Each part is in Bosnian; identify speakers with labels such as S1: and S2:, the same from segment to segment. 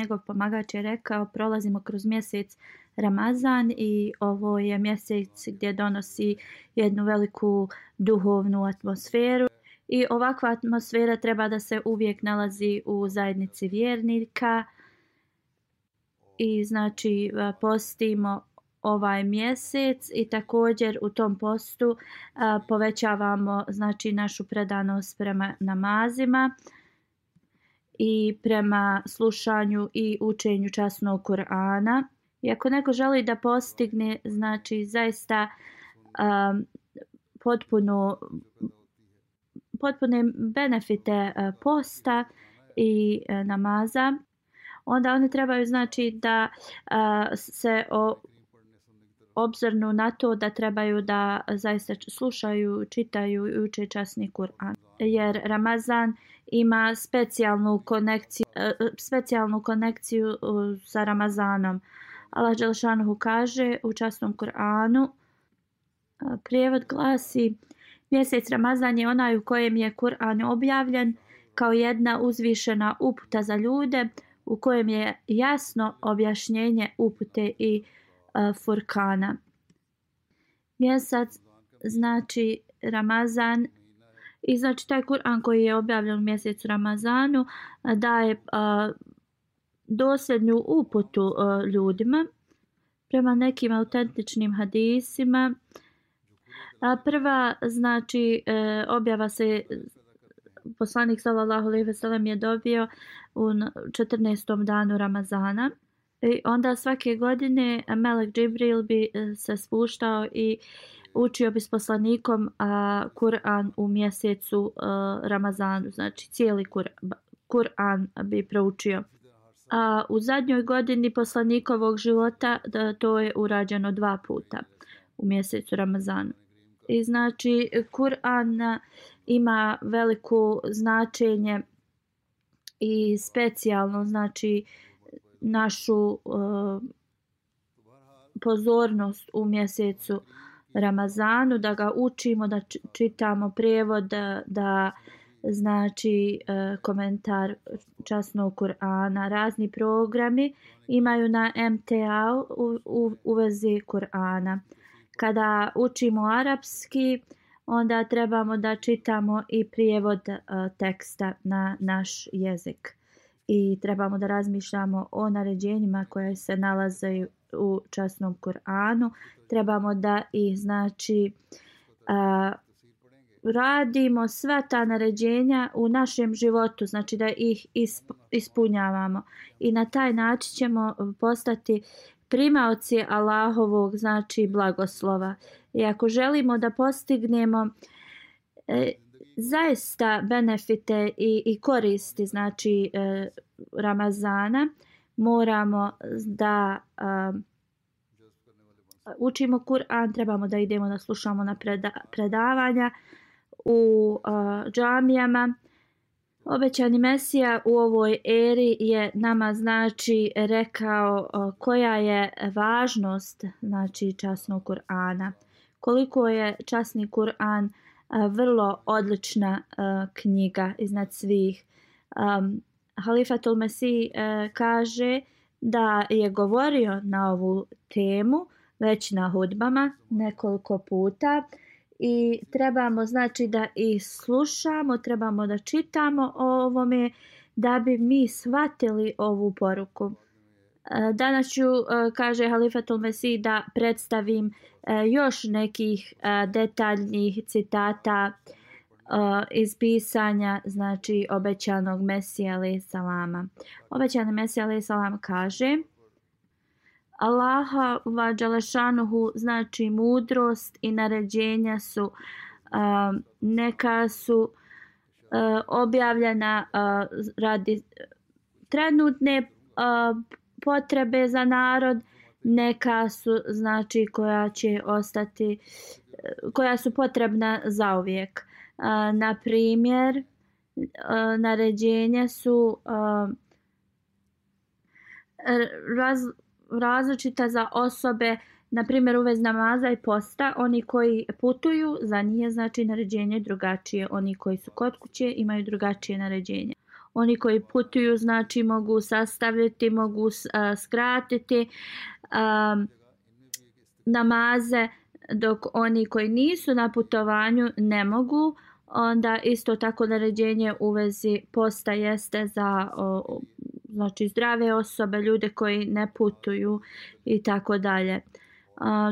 S1: Njegov pomagač je rekao prolazimo kroz mjesec Ramazan i ovo je mjesec gdje donosi jednu veliku duhovnu atmosferu. I ovakva atmosfera treba da se uvijek nalazi u zajednici vjernika. I znači postimo ovaj mjesec i također u tom postu a, povećavamo znači našu predanost prema namazima i prema slušanju i učenju časnog Kur'ana. I ako neko želi da postigne znači zaista um, potpuno potpune benefite uh, posta i uh, namaza, onda one trebaju znači da uh, se o, na to da trebaju da zaista slušaju, čitaju i uče časni Kur'an. Jer Ramazan ima specijalnu konekciju, e, e, specijalnu konekciju e, sa Ramazanom. Allah Đelšanuhu kaže u časnom Kur'anu, prijevod glasi, mjesec Ramazan je onaj u kojem je Kur'an objavljen kao jedna uzvišena uputa za ljude, u kojem je jasno objašnjenje upute i uh, Furkana. Mjesec znači Ramazan i znači taj Kur'an koji je objavljen u mjesecu Ramazanu daje a, dosljednju uputu a, ljudima prema nekim autentičnim hadisima. A prva znači e, objava se poslanik sallallahu alejhi ve sellem je dobio u 14. danu Ramazana. I onda svake godine Melek Džibril bi e, se spuštao i učio bi s poslanikom a, Kur'an u mjesecu a, Ramazanu, znači cijeli Kur'an Kur bi proučio. A u zadnjoj godini poslanikovog života da, to je urađeno dva puta u mjesecu Ramazanu. I znači Kur'an ima veliko značenje i specijalno znači našu uh, pozornost u mjesecu Ramazanu, da ga učimo, da čitamo prevod, da, da znači e, komentar časnog Kur'ana. Razni programi imaju na MTA u, u, u vezi Kur'ana. Kada učimo arapski, onda trebamo da čitamo i prijevod e, teksta na naš jezik i trebamo da razmišljamo o naređenjima koje se nalaze u časnom Kur'anu. Trebamo da ih znači a, radimo sva ta naređenja u našem životu, znači da ih ispunjavamo i na taj način ćemo postati primaoci Allahovog znači blagoslova. I ako želimo da postignemo e, zaista benefite i, i koristi znači e, Ramazana moramo da e, učimo Kur'an, trebamo da idemo da slušamo na preda, predavanja u uh, džamijama. Obećani Mesija u ovoj eri je nama znači rekao uh, koja je važnost znači časnog Kur'ana. Koliko je časni Kur'an uh, vrlo odlična uh, knjiga iznad svih. Um, Halifatul Mesih e, kaže da je govorio na ovu temu već na hudbama nekoliko puta i trebamo znači da i slušamo, trebamo da čitamo o ovome da bi mi shvatili ovu poruku. E, danas ću, e, kaže Halifatul Mesih, da predstavim još nekih detaljnih citata iz pisanja znači obećanog Mesija alaih salama. Obećani Mesija alaih salam kaže Allaha va dželešanuhu znači mudrost i naređenja su uh, neka su uh, objavljena uh, radi trenutne uh, potrebe za narod neka su znači koja će ostati koja su potrebna za uvijek A, na primjer naređenja su raz, različita za osobe, na primjer u vez namaza i posta, oni koji putuju, za nije znači naređenje drugačije. Oni koji su kod kuće imaju drugačije naređenje. Oni koji putuju znači mogu sastaviti, mogu skratiti uh, namaze, dok oni koji nisu na putovanju ne mogu, onda isto tako naređenje u vezi posta jeste za o, znači zdrave osobe, ljude koji ne putuju i tako dalje.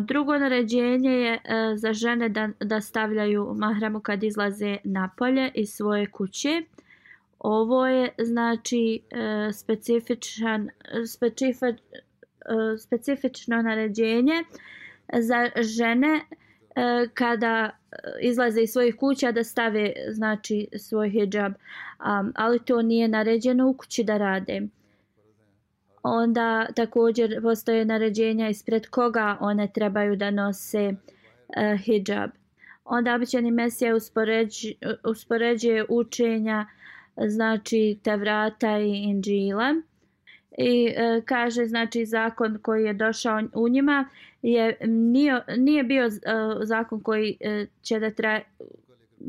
S1: Drugo naređenje je e, za žene da, da stavljaju mahramu kad izlaze napolje iz svoje kuće. Ovo je znači e, specifičan, specifi, e, specifično naređenje za žene E, kada e, izlaze iz svojih kuća da stave znači svoj hijab. Um, ali to nije naređeno u kući da rade. Onda također postoje naređenja ispred koga one trebaju da nose uh, hijab. Onda običani mesija uspoređuje, uspoređuje učenja znači te vrata i inđila i e, kaže znači zakon koji je došao u njima je nije, nije bio e, zakon koji e, će da traje,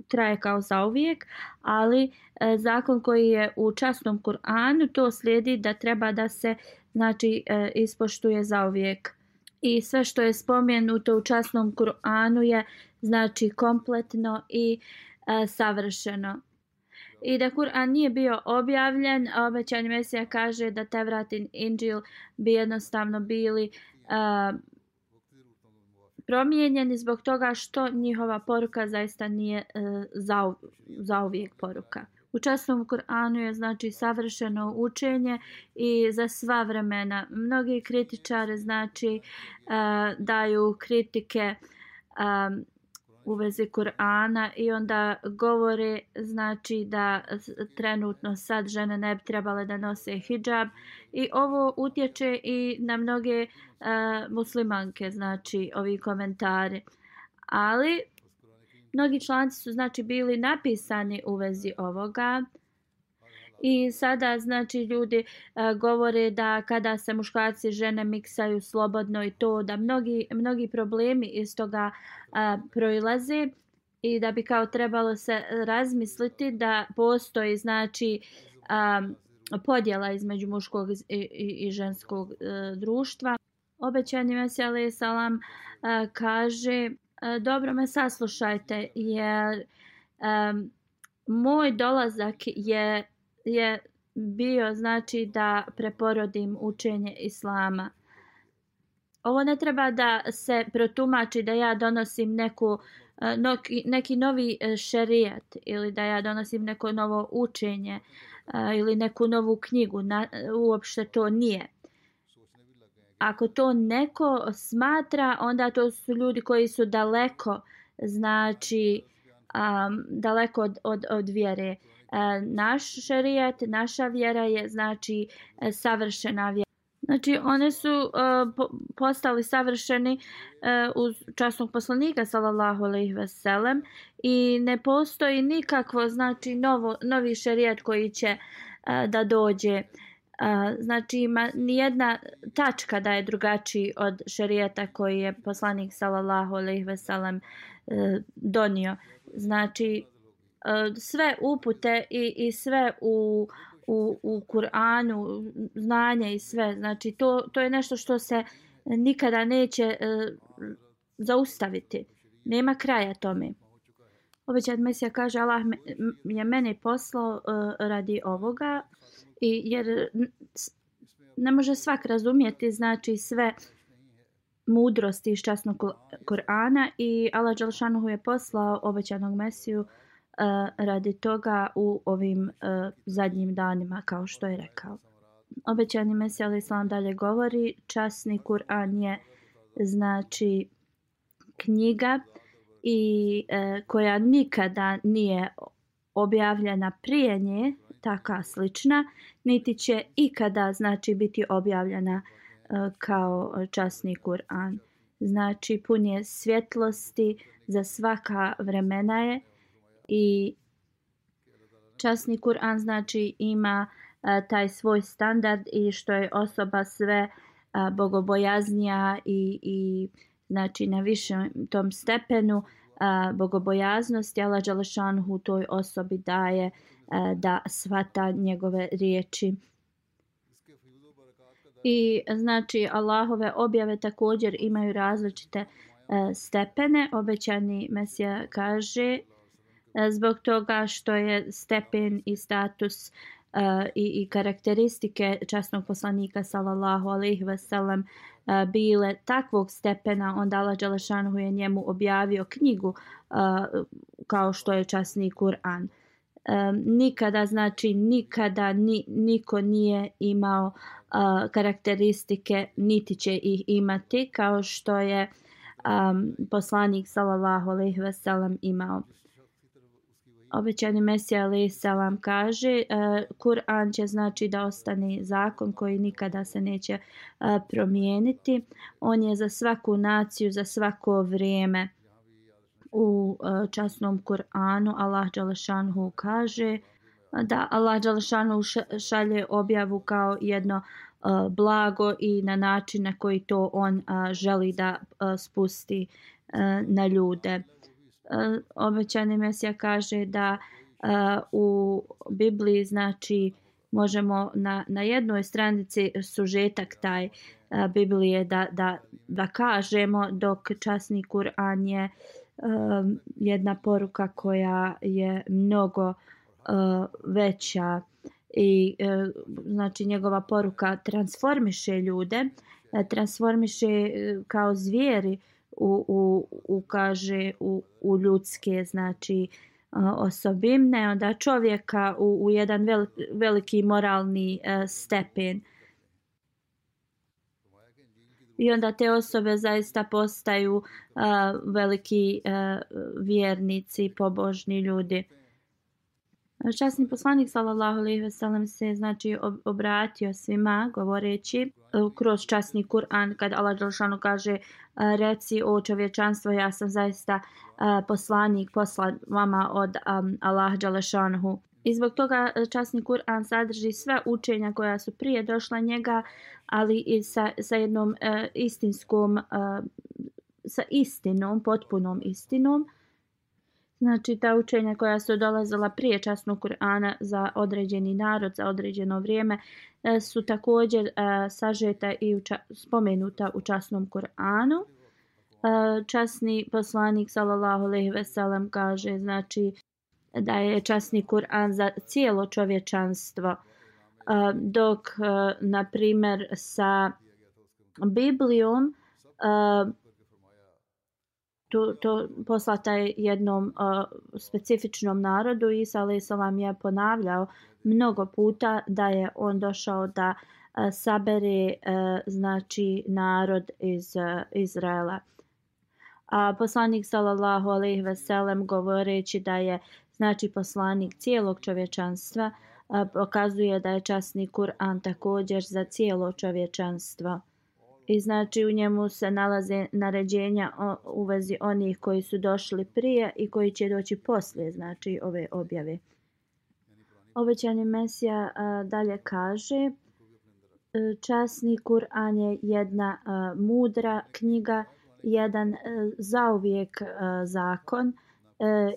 S1: traje kao za uvijek, ali e, zakon koji je u časnom Kur'anu to slijedi da treba da se znači e, ispoštuje za uvijek. I sve što je spomenuto u časnom Kur'anu je znači kompletno i e, savršeno i da Kur'an nije bio objavljen, obećani Mesija kaže da Tevrat i Inđil bi jednostavno bili uh, promijenjeni zbog toga što njihova poruka zaista nije e, uh, za, zauvijek poruka. U časnom Kur'anu je znači savršeno učenje i za sva vremena. Mnogi kritičari znači uh, daju kritike um, u vezi Kur'ana i onda govore znači da trenutno sad žene ne bi trebale da nose hijab i ovo utječe i na mnoge uh, muslimanke znači ovi komentari. Ali mnogi članci su znači bili napisani u vezi ovoga I sada znači ljudi e, govore da kada se muškarci i žene miksaju slobodno i to da mnogi mnogi problemi iz toga e, proilaze i da bi kao trebalo se razmisliti da postoji znači e, podjela između muškog i, i, i ženskog e, društva. Obećani Mesija salam e, kaže e, dobro me saslušajte jer e, moj dolazak je je bio znači da preporodim učenje islama. Ovo ne treba da se protumači da ja donosim neku, e, neki novi e, šerijat ili da ja donosim neko novo učenje e, ili neku novu knjigu. Na, uopšte to nije. Ako to neko smatra, onda to su ljudi koji su daleko, znači um, daleko od, od, od vjere. Uh, E, naš šerijat, naša vjera je znači e, savršena vjera. Znači one su uh, postali savršeni uh, uz časnog poslanika sallallahu alejhi ve sellem i ne postoji nikakvo znači novo novi šerijat koji će uh, da dođe uh, znači ima ni jedna tačka da je drugačiji od šerijata koji je poslanik sallallahu alejhi ve sellem uh, donio Znači, Eh, sve upute i, i sve u, u, u Kur'anu, znanje i sve. Znači, to, to je nešto što se nikada neće uh, zaustaviti. Nema kraja tome. Obećat Mesija kaže, Allah je mene poslao uh, radi ovoga, i jer ne može svak razumjeti, znači sve mudrosti iz časnog Kur'ana i Allah Đalšanuhu je poslao obećanog Mesiju uh, radi toga u ovim uh, zadnjim danima kao što je rekao. Obećani Mesija Ali Islam dalje govori časni Kur'an je znači knjiga i e, koja nikada nije objavljena prije nje taka slična, niti će ikada znači biti objavljena e, kao časni Kur'an. Znači pun je svjetlosti za svaka vremena je i časni Kur'an znači ima a, taj svoj standard i što je osoba sve a, bogobojaznija i, i znači na višem tom stepenu a, bogobojaznosti Allah Đalešanhu toj osobi daje a, da svata njegove riječi. I znači Allahove objave također imaju različite a, stepene. Obećani Mesija kaže E, zbog toga što je stepen i status e, i, i karakteristike časnog poslanika sallallahu alejhi wasallam uh, e, bile takvog stepena onda Allah dželle je njemu objavio knjigu kao što je časni Kur'an. Um, nikada znači nikada ni, niko nije imao uh, karakteristike niti će ih imati kao što je um, poslanik sallallahu alejhi wasallam imao. Obećani Mesija alejhi selam kaže uh, Kur'an će znači da ostane zakon koji nikada se neće uh, promijeniti on je za svaku naciju za svako vrijeme u e, časnom Kur'anu Allah Đalešanhu kaže da Allah Đalešanhu šalje objavu kao jedno blago i na način na koji to on želi da spusti na ljude. Eh, obećani Mesija kaže da eh, u Bibliji znači možemo na, na jednoj stranici sužetak taj eh, Biblije da, da, da kažemo dok časni Kur'an je um, jedna poruka koja je mnogo uh, veća i uh, znači njegova poruka transformiše ljude transformiše kao zvijeri uh, u, u kaže u, u ljudske znači uh, osobine onda čovjeka u, u jedan vel, veliki moralni uh, stepen i onda te osobe zaista postaju uh, veliki uh, vjernici, pobožni ljudi. Časni poslanik sallallahu alejhi ve sellem se znači obratio svima govoreći e, kroz časni Kur'an kad Allah dželešano kaže e, reci o čovječanstvo ja sam zaista e, poslanik poslan vama od um, Allah dželešanhu I zbog toga časni Kur'an sadrži sve učenja koja su prije došla njega, ali i sa, sa jednom e, istinskom, e, sa istinom, potpunom istinom. Znači ta učenja koja su dolazila prije časnog Kur'ana za određeni narod, za određeno vrijeme, e, su također e, sažeta i uča, spomenuta u časnom Kur'anu. E, časni poslanik sallallahu alejhi ve sellem kaže znači da je časni Kur'an za cijelo čovječanstvo. Dok, na primjer, sa Biblijom to, to poslata je jednom uh, specifičnom narodu. Isa a.s. je ponavljao mnogo puta da je on došao da uh, sabere uh, znači narod iz uh, Izraela. A poslanik sallallahu alejhi ve sellem govoreći da je znači poslanik cijelog čovječanstva, uh, pokazuje da je časni Kur'an također za cijelo čovječanstvo. I znači u njemu se nalaze naređenja u vezi onih koji su došli prije i koji će doći poslije, znači ove objave. Obećani Mesija dalje kaže, e, časni Kur'an je jedna mudra knjiga, jedan a, zauvijek e, zakon,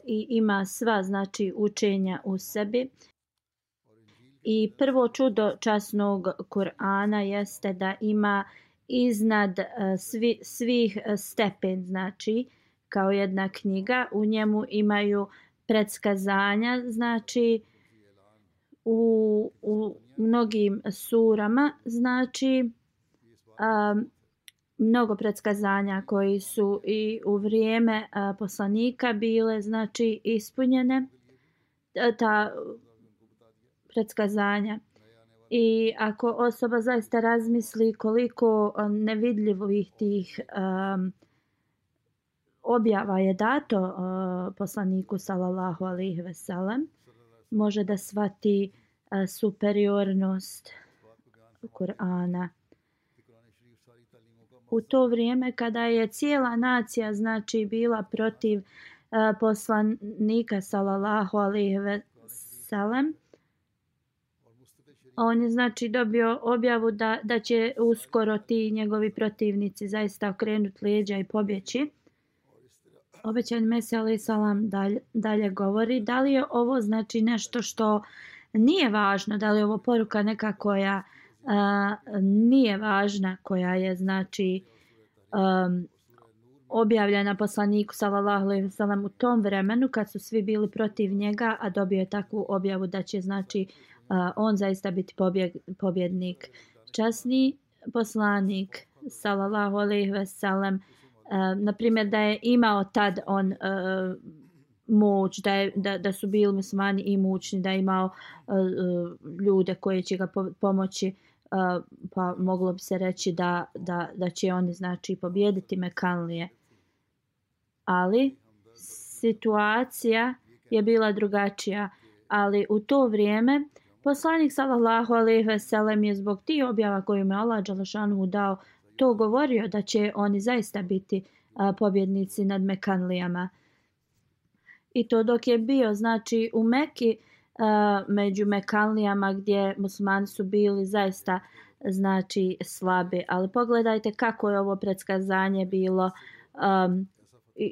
S1: i ima sva znači učenja u sebi. I prvo čudo časnog Kur'ana jeste da ima iznad e, svi, svih e, stepen, znači kao jedna knjiga. U njemu imaju predskazanja, znači u, u mnogim surama, znači um, mnogo predskazanja koji su i u vrijeme uh, poslanika bile znači ispunjene e, ta predskazanja. I ako osoba zaista razmisli koliko um, nevidljivih tih um, objava je dato uh, poslaniku sallallahu alejhi ve sellem može da svati uh, superiornost Kur'ana. U to vrijeme kada je cijela nacija znači bila protiv uh, poslanika sallallahu alejhi ve sellem on je znači dobio objavu da da će uskoro ti njegovi protivnici zaista okrenuti leđa i pobjeći. Obećan Mesija alaih salam dalje, dalje govori da li je ovo znači nešto što nije važno da li je ovo poruka neka koja a, nije važna koja je znači um, objavljena poslaniku sallallahu alejhi ve sellem u tom vremenu kad su svi bili protiv njega a dobio je takvu objavu da će znači on zaista biti pobjeg, pobjednik časni poslanik sallallahu alejhi ve sellem na primjer da je imao tad on e, moć da, je, da, da su bili muslimani i mučni da je imao e, e, ljude koji će ga pomoći uh, pa moglo bi se reći da, da, da će oni znači pobjediti Mekanlije. Ali situacija je bila drugačija ali u to vrijeme poslanik sallallahu alejhi ve sellem je zbog ti objava koju mu Allah dželešanu dao to govorio da će oni zaista biti a, pobjednici nad Mekanlijama. I to dok je bio znači u Meki a, među Mekanlijama gdje muslimani su bili zaista znači slabi. Ali pogledajte kako je ovo predskazanje bilo um,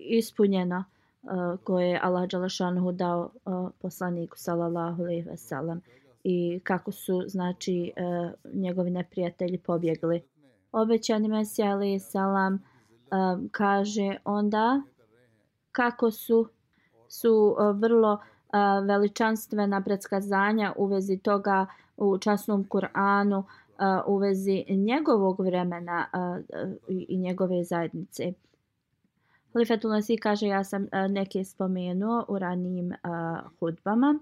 S1: ispunjeno uh, koje je Allah Đalašanhu dao uh, poslaniku sallallahu alejhi ve sellem i kako su znači e, njegovi neprijatelji pobjegli obećani Mesija ali salam e, kaže onda kako su su e, vrlo veličanstvena predskazanja u vezi toga u časnom Kur'anu u vezi njegovog vremena i njegove zajednice. Halifetul Nasi kaže ja sam neke spomenuo u ranijim hudbama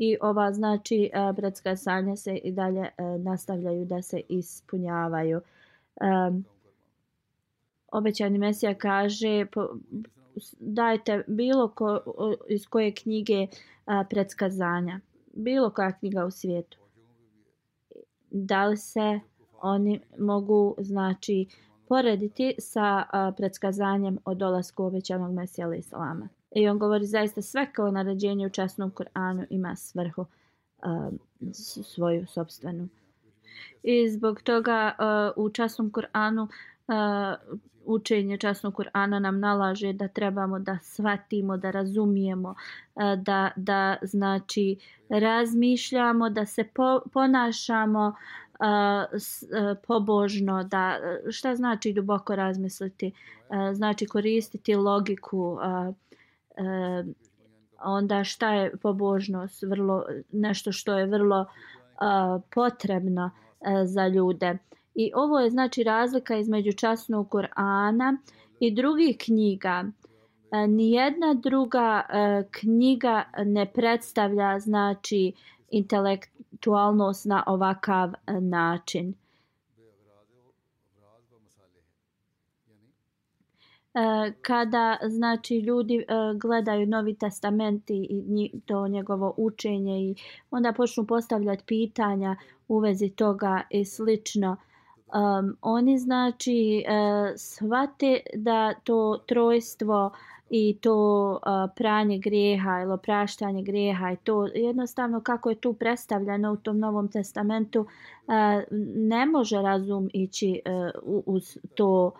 S1: i ova znači e, bratska predskazanja se i dalje e, nastavljaju da se ispunjavaju. E, obećani Mesija kaže dajte bilo ko, iz koje knjige predskazanja, bilo koja knjiga u svijetu. Da li se oni mogu znači porediti sa a, predskazanjem o dolasku obećanog Mesija ali Islama. I on govori zaista sve kao naređenje u časnom Koranu ima svrhu a, svoju sobstvenu. I zbog toga a, u časnom Kur'anu a, učenje časnog Kur'ana nam nalaže da trebamo da shvatimo, da razumijemo, da, da znači razmišljamo, da se po, ponašamo uh, E, pobožno, da e, šta znači duboko razmisliti, e, znači koristiti logiku, onda šta je pobožnost, vrlo, nešto što je vrlo potrebno za ljude. I ovo je znači razlika između časnog Kur'ana i drugih knjiga. Nijedna druga knjiga ne predstavlja znači intelekt, spiritualnost na ovakav e, način. E, kada znači ljudi e, gledaju Novi testament i to njegovo učenje i onda počnu postavljati pitanja u vezi toga i slično. Um, oni znači uh, shvate da to trojstvo i to uh, pranje grijeha ili opraštanje grijeha i to jednostavno kako je tu predstavljeno u tom Novom testamentu uh, ne može razum ići uh, uz to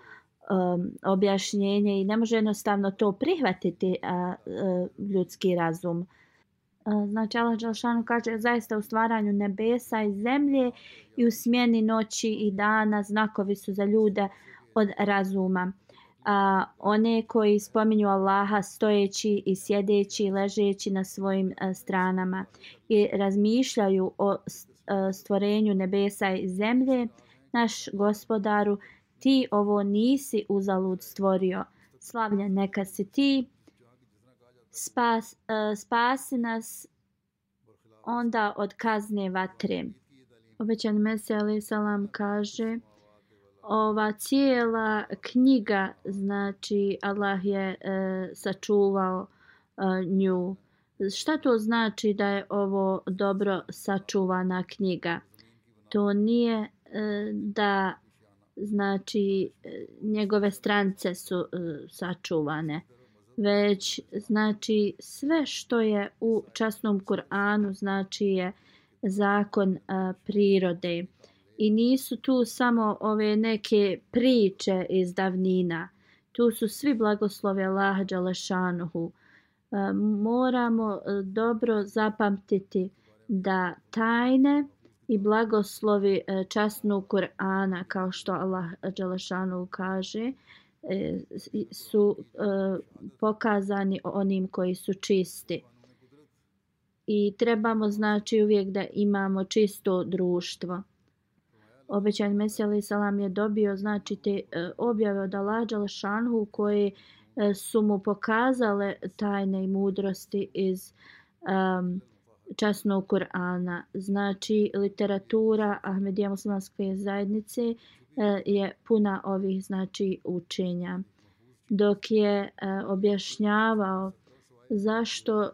S1: um, objašnjenje i ne može jednostavno to prihvatiti uh, uh, ljudski razum. Znači Allah Đalšanu kaže zaista u stvaranju nebesa i zemlje i u smjeni noći i dana znakovi su za ljude od razuma. A, one koji spominju Allaha stojeći i sjedeći i ležeći na svojim a, stranama i razmišljaju o a, e, stvorenju nebesa i zemlje, naš gospodaru, ti ovo nisi uzalud stvorio. Slavlja neka si ti, spas, e, spasi nas onda od kazne vatre. Obećan Mesija alaih salam kaže ova cijela knjiga znači Allah je e, sačuvao e, nju. Šta to znači da je ovo dobro sačuvana knjiga? To nije e, da znači e, njegove strance su e, sačuvane već znači sve što je u časnom Kur'anu znači je zakon e, prirode i nisu tu samo ove neke priče iz davnina tu su svi blagoslovi Allaha Đalešanuhu e, moramo e, dobro zapamtiti da tajne i blagoslovi e, časnog Kur'ana kao što Allah dželešanu kaže su pokazani onim koji su čisti. I trebamo znači uvijek da imamo čisto društvo. Obećan Mesija alaih salam je dobio znači te e, objave od Allah dželešanu koje e, su mu pokazale tajne i mudrosti iz um, časnog Kur'ana. Znači, literatura Ahmedija muslimanske zajednice e, je puna ovih znači učenja. Dok je objašnjavao zašto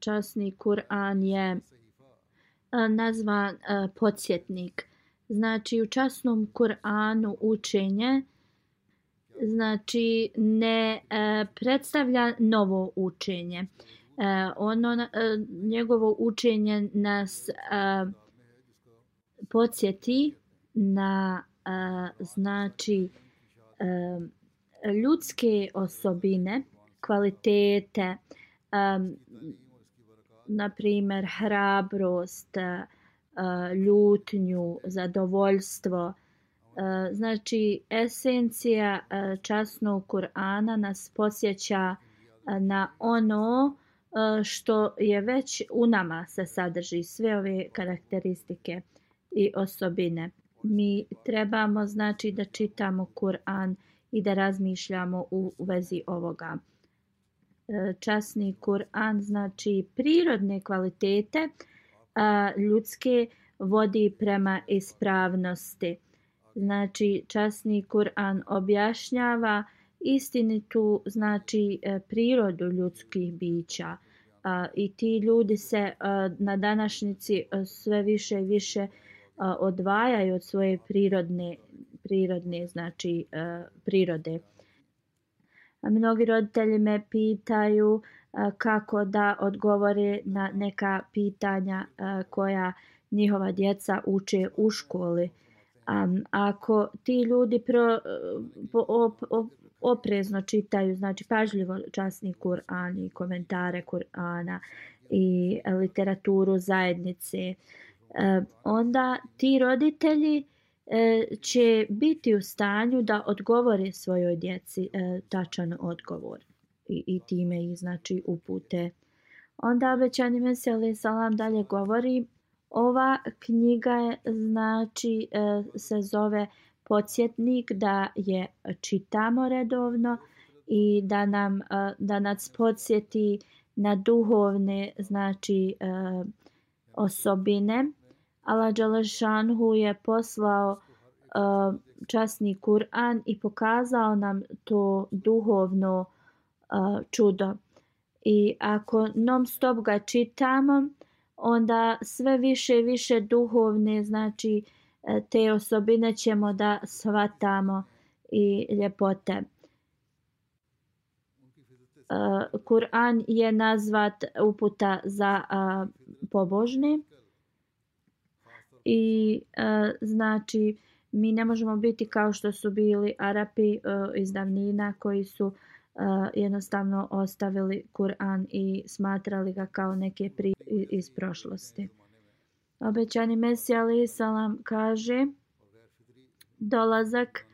S1: časni Kur'an je nazvan podsjetnik. Znači, u časnom Kur'anu učenje znači ne e, predstavlja novo učenje. E, ono e, njegovo učenje nas e, podsjeti na e, znači e, ljudske osobine, kvalitete, e, na primjer hrabrost, e, ljutnju, zadovoljstvo. Znači esencija časnog Kur'ana nas podsjeća na ono što je već u nama se sadrži sve ove karakteristike i osobine. Mi trebamo znači da čitamo Kur'an i da razmišljamo u vezi ovoga. E, časni Kur'an znači prirodne kvalitete a, ljudske vodi prema ispravnosti. Znači časni Kur'an objašnjava istinitu znači e, prirodu ljudskih bića a, i ti ljudi se a, na današnjici a, sve više i više a, odvajaju od svoje prirodne prirodne znači a, prirode a mnogi roditelji me pitaju a, kako da odgovore na neka pitanja koja njihova djeca uče u školi. Um, ako ti ljudi pro, po, op, op, oprezno čitaju, znači pažljivo časni Kur'an i komentare Kur'ana i literaturu zajednice, onda ti roditelji e, će biti u stanju da odgovore svojoj djeci e, tačan odgovor i, i time ih znači upute. Onda obećani meseli salam dalje govori ova knjiga je znači e, se zove podsjetnik da je čitamo redovno i da nam e, da nas podsjeti na duhovne znači e, osobine. Allah Đalešanhu je poslao časni Kur'an i pokazao nam to duhovno čudo. I ako non stop ga čitamo, onda sve više i više duhovne znači e, te osobine ćemo da shvatamo i ljepote. E, Kur'an je nazvat uputa za pobožne i e, znači mi ne možemo biti kao što su bili Arapi iz davnina koji su uh, jednostavno ostavili Kur'an i smatrali ga kao neke pri iz prošlosti. Obećani Mesija alaih salam kaže dolazak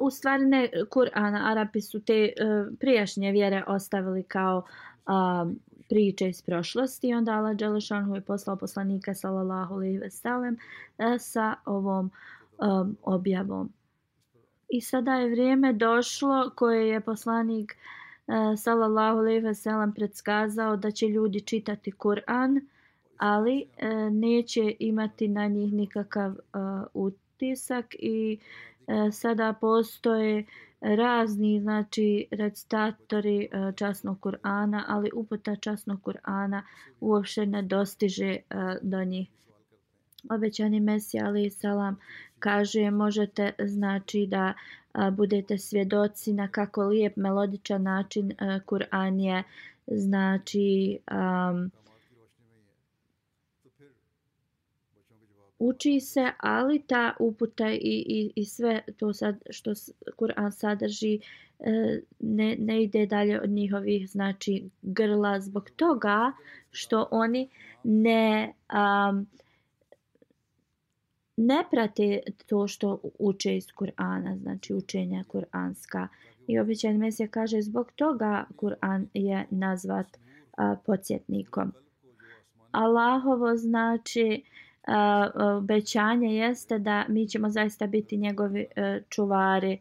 S1: u stvari ne Kur'ana, Arapi su te uh, prijašnje vjere ostavili kao uh, priče iz prošlosti. Onda Allah Đelešanhu je poslao poslanika sallallahu alaihi ve sellem e, sa ovom um, objavom. I sada je vrijeme došlo koje je poslanik e, sallallahu alejhi ve sellem predskazao da će ljudi čitati Kur'an, ali e, neće imati na njih nikakav e, utisak i sada postoje razni znači recitatori e, časnog Kur'ana, ali uputa časnog Kur'ana uopšte ne dostiže e, do njih. Obećani Mesija ali salam kaže možete znači da a, budete svjedoci na kako lijep melodičan način Kur'an je znači um, uči se, ali ta uputa i, i, i sve to sad što Kur'an sadrži e, ne, ne ide dalje od njihovih znači grla zbog toga što oni ne um, ne prate to što uče iz Kur'ana, znači učenja Kur'anska. I običan Mesija kaže zbog toga Kur'an je nazvat a, podsjetnikom. Allahovo znači obećanje jeste da mi ćemo zaista biti njegovi a, čuvari.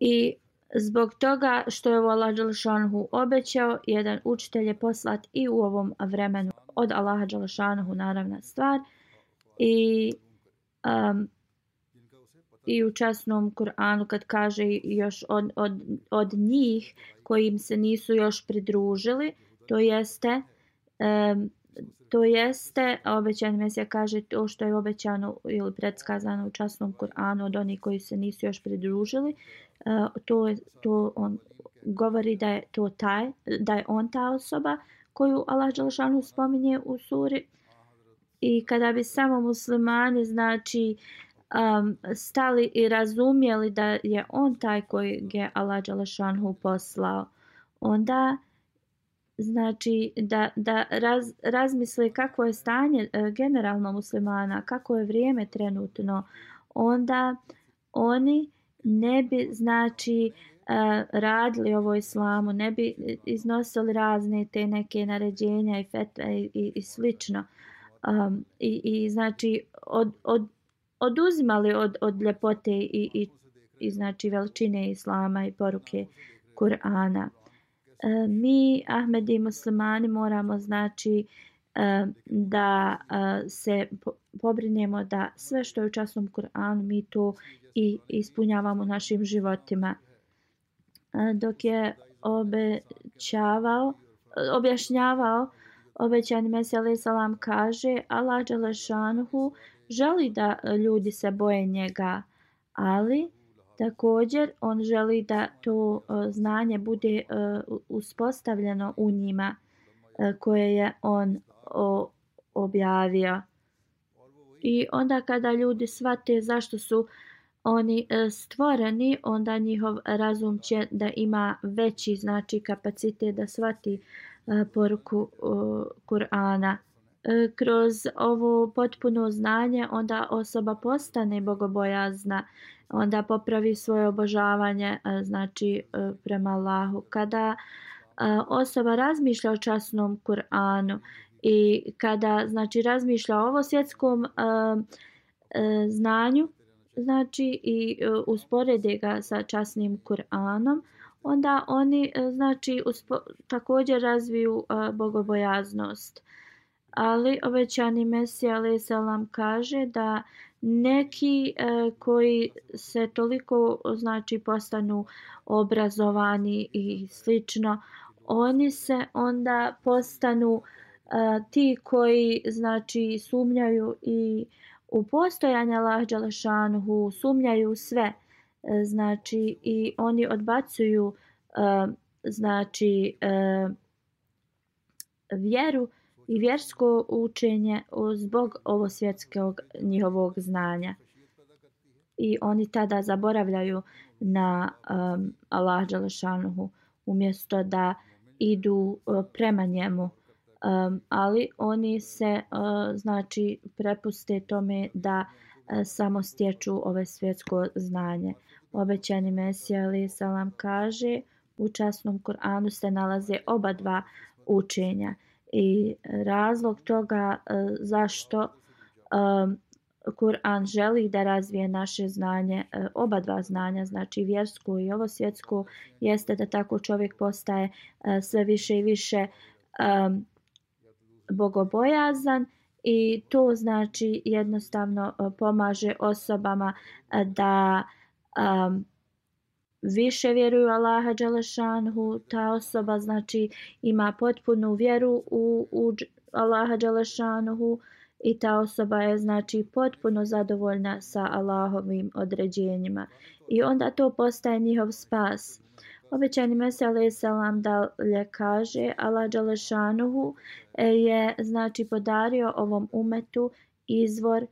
S1: I zbog toga što je Allah Đalšanhu obećao, jedan učitelj je poslat i u ovom vremenu od Allaha Đalšanhu naravna stvar. I, um, i u časnom Kur'anu kad kaže još od, od, od njih kojim se nisu još pridružili, to jeste um, To jeste, obećan Mesija kaže to što je obećano ili predskazano u časnom Kur'anu od onih koji se nisu još pridružili. Uh, to, je, to on govori da je to taj, da je on ta osoba koju Allah Đalšanu spominje u suri. I kada bi samo muslimani znači um, stali i razumjeli da je on taj koji je Allah Đalešanhu poslao, onda znači da, da raz, razmisle kako je stanje e, generalno muslimana, kako je vrijeme trenutno, onda oni ne bi znači e, radili ovo islamu, ne bi iznosili razne te neke naređenja i fetve i, i, i slično. Um, i, I znači od, od, oduzimali od, od ljepote i, i, i znači veličine islama i poruke Kur'ana. E, mi Ahmedi muslimani moramo znači e, da e, se pobrinemo da sve što je u časnom Kur'anu mi to i ispunjavamo našim životima. Dok je obećavao, objašnjavao, obećani Mesija salam kaže Allah Đalešanhu želi da ljudi se boje njega, ali Također, on želi da to e, znanje bude e, uspostavljeno u njima e, koje je on objavio. I onda kada ljudi shvate zašto su oni stvoreni, onda njihov razum će da ima veći znači kapacitet da shvati poruku Kur'ana. E, kroz ovo potpuno znanje onda osoba postane bogobojazna onda popravi svoje obožavanje e, znači e, prema Allahu. Kada osoba razmišlja o časnom Kur'anu i kada znači razmišlja o ovo svjetskom znanju znači i usporede ga sa časnim Kur'anom onda oni e, znači uspo, također razviju e, bogobojaznost. Ali obećani Mesija alaih kaže da neki e, koji se toliko znači postanu obrazovani i slično oni se onda postanu e, ti koji znači sumnjaju i u postojanje Allah Đalešanhu, sumnjaju sve. E, znači i oni odbacuju e, znači e, vjeru i vjersko učenje zbog ovo svjetskog njihovog znanja. I oni tada zaboravljaju na um, Allah Đalešanuhu umjesto da idu uh, prema njemu. Um, ali oni se uh, znači prepuste tome da uh, samo stječu ove svjetsko znanje. Obećani Mesija ali salam kaže u časnom Kur'anu se nalaze oba dva učenja. I razlog toga e, zašto e, Kur'an želi da razvije naše znanje, e, oba dva znanja, znači vjersko i ovo svjetsko, jeste da tako čovjek postaje sve više i više bogobojazan i to znači jednostavno pomaže osobama uh, da um, više vjeruju Allaha Đelešanhu, ta osoba znači ima potpunu vjeru u, u Allaha Đelešanhu i ta osoba je znači potpuno zadovoljna sa Allahovim određenjima i onda to postaje njihov spas. Obećani Mesija Selam salam dalje kaže Allah Đalešanuhu je znači podario ovom umetu izvor e,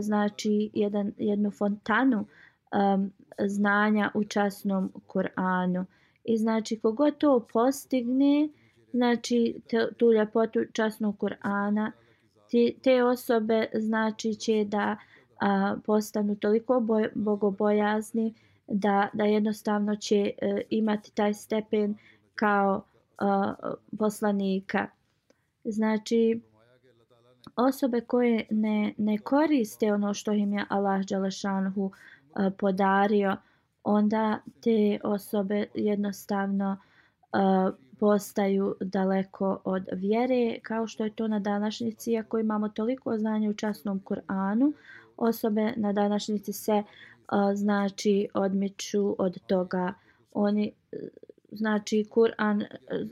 S1: znači jedan, jednu fontanu um, znanja u časnom Kur'anu. I znači kogod to postigne, znači te, tu ljepotu časnog Kur'ana, te osobe znači će da a, postanu toliko boj, bogobojazni da, da jednostavno će e, imati taj stepen kao e, poslanika. Znači, osobe koje ne, ne koriste ono što im je Allah Đalešanhu podario, onda te osobe jednostavno postaju daleko od vjere, kao što je to na današnjici, iako imamo toliko znanja u časnom Kur'anu, osobe na današnjici se znači odmiču od toga. Oni znači Kur'an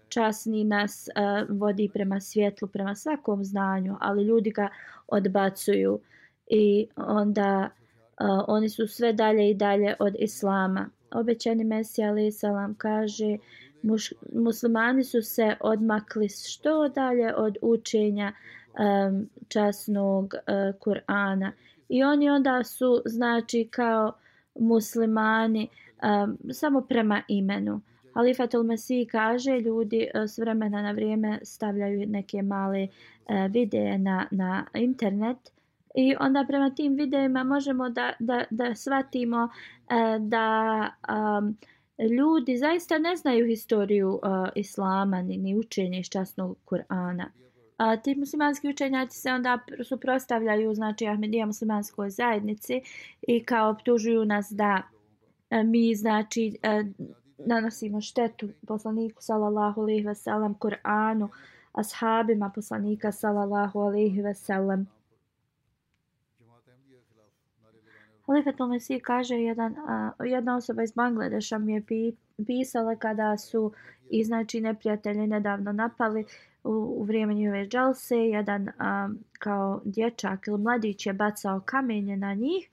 S1: časni nas vodi prema svjetlu, prema svakom znanju, ali ljudi ga odbacuju i onda uh, oni su sve dalje i dalje od islama. Obećani Mesija alaih salam kaže muš, muslimani su se odmakli što dalje od učenja um, časnog uh, Kur'ana i oni onda su znači kao muslimani um, samo prema imenu. Halifatul Mesih kaže ljudi e, s vremena na vrijeme stavljaju neke male uh, videe na, na internet I onda prema tim videima možemo da, da, da shvatimo e, da um, ljudi zaista ne znaju historiju uh, islama ni, ni učenje iz časnog Kur'ana. A ti muslimanski učenjaci se onda suprostavljaju znači Ahmedija muslimanskoj zajednici i kao optužuju nas da e, mi znači uh, nanosimo štetu poslaniku sallallahu alejhi ve sellem Kur'anu ashabima poslanika sallallahu alejhi ve sellem Halifatul Mesih kaže, jedan, a, jedna osoba iz Bangladeša mi je pi, pisala kada su i znači neprijatelji nedavno napali u, u vrijeme njihove dželse. jedan a, kao dječak ili mladić je bacao kamenje na njih.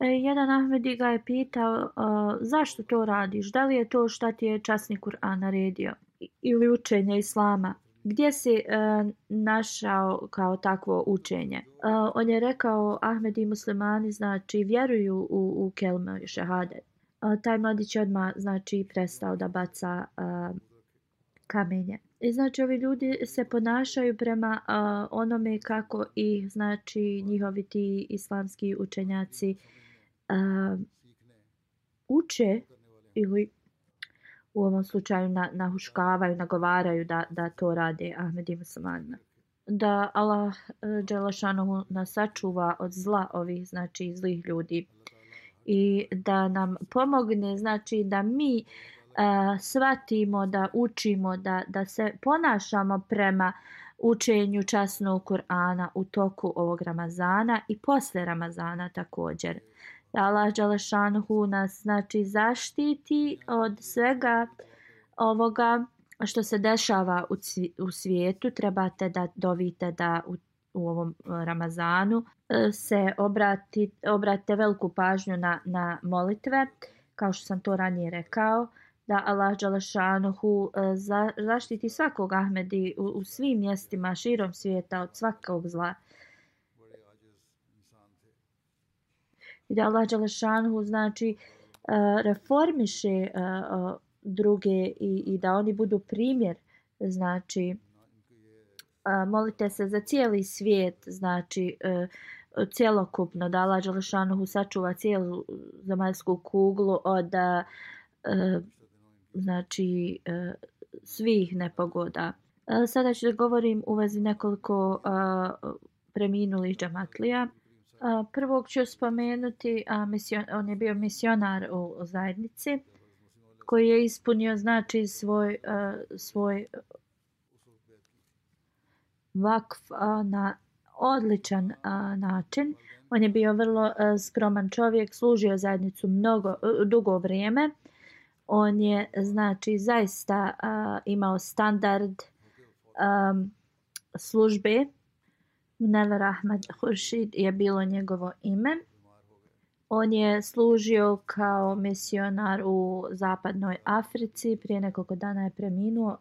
S1: E, jedan Ahmedi ga je pitao a, zašto to radiš, da li je to šta ti je časni Kur'an naredio ili učenje Islama gdje si uh, našao kao takvo učenje? Uh, on je rekao, Ahmed i muslimani znači vjeruju u, u kelme i šehade. Uh, taj mladić odmah znači prestao da baca uh, kamenje. I znači ovi ljudi se ponašaju prema uh, onome kako i znači njihovi ti islamski učenjaci uh, uče ili u ovom slučaju na, nahuškavaju, nagovaraju da, da to rade Ahmed i muslimanima. Da Allah eh, Đelašanohu nas sačuva od zla ovih znači zlih ljudi i da nam pomogne znači da mi a, shvatimo da učimo da, da se ponašamo prema učenju časnog Kur'ana u toku ovog Ramazana i posle Ramazana također da Allah Đalešanhu nas znači zaštiti od svega ovoga što se dešava u, u svijetu. Trebate da dovite da u, u ovom Ramazanu e, se obrati, obratite veliku pažnju na, na molitve, kao što sam to ranije rekao, da Allah Đalešanuhu e, zaštiti svakog Ahmedi u, u svim mjestima širom svijeta od svakog zla. I da Allah Đalešanhu znači e, reformiše e, e, druge i, i da oni budu primjer znači molite se za cijeli svijet znači cjelokupno da Allah Đalešanhu sačuva cijelu zemaljsku kuglu od znači svih nepogoda. Sada ću da govorim u vezi nekoliko uh, preminulih džamatlija. Prvog ću spomenuti, a mision, on je bio misionar u zajednici koji je ispunio znači svoj, svoj vakf na odličan način. On je bio vrlo skroman čovjek, služio zajednicu mnogo, dugo vrijeme on je znači zaista a, imao standard um, službe Never Ahmed Hurshid je bilo njegovo ime. On je služio kao misionar u zapadnoj Africi. Prije nekoliko dana je preminuo.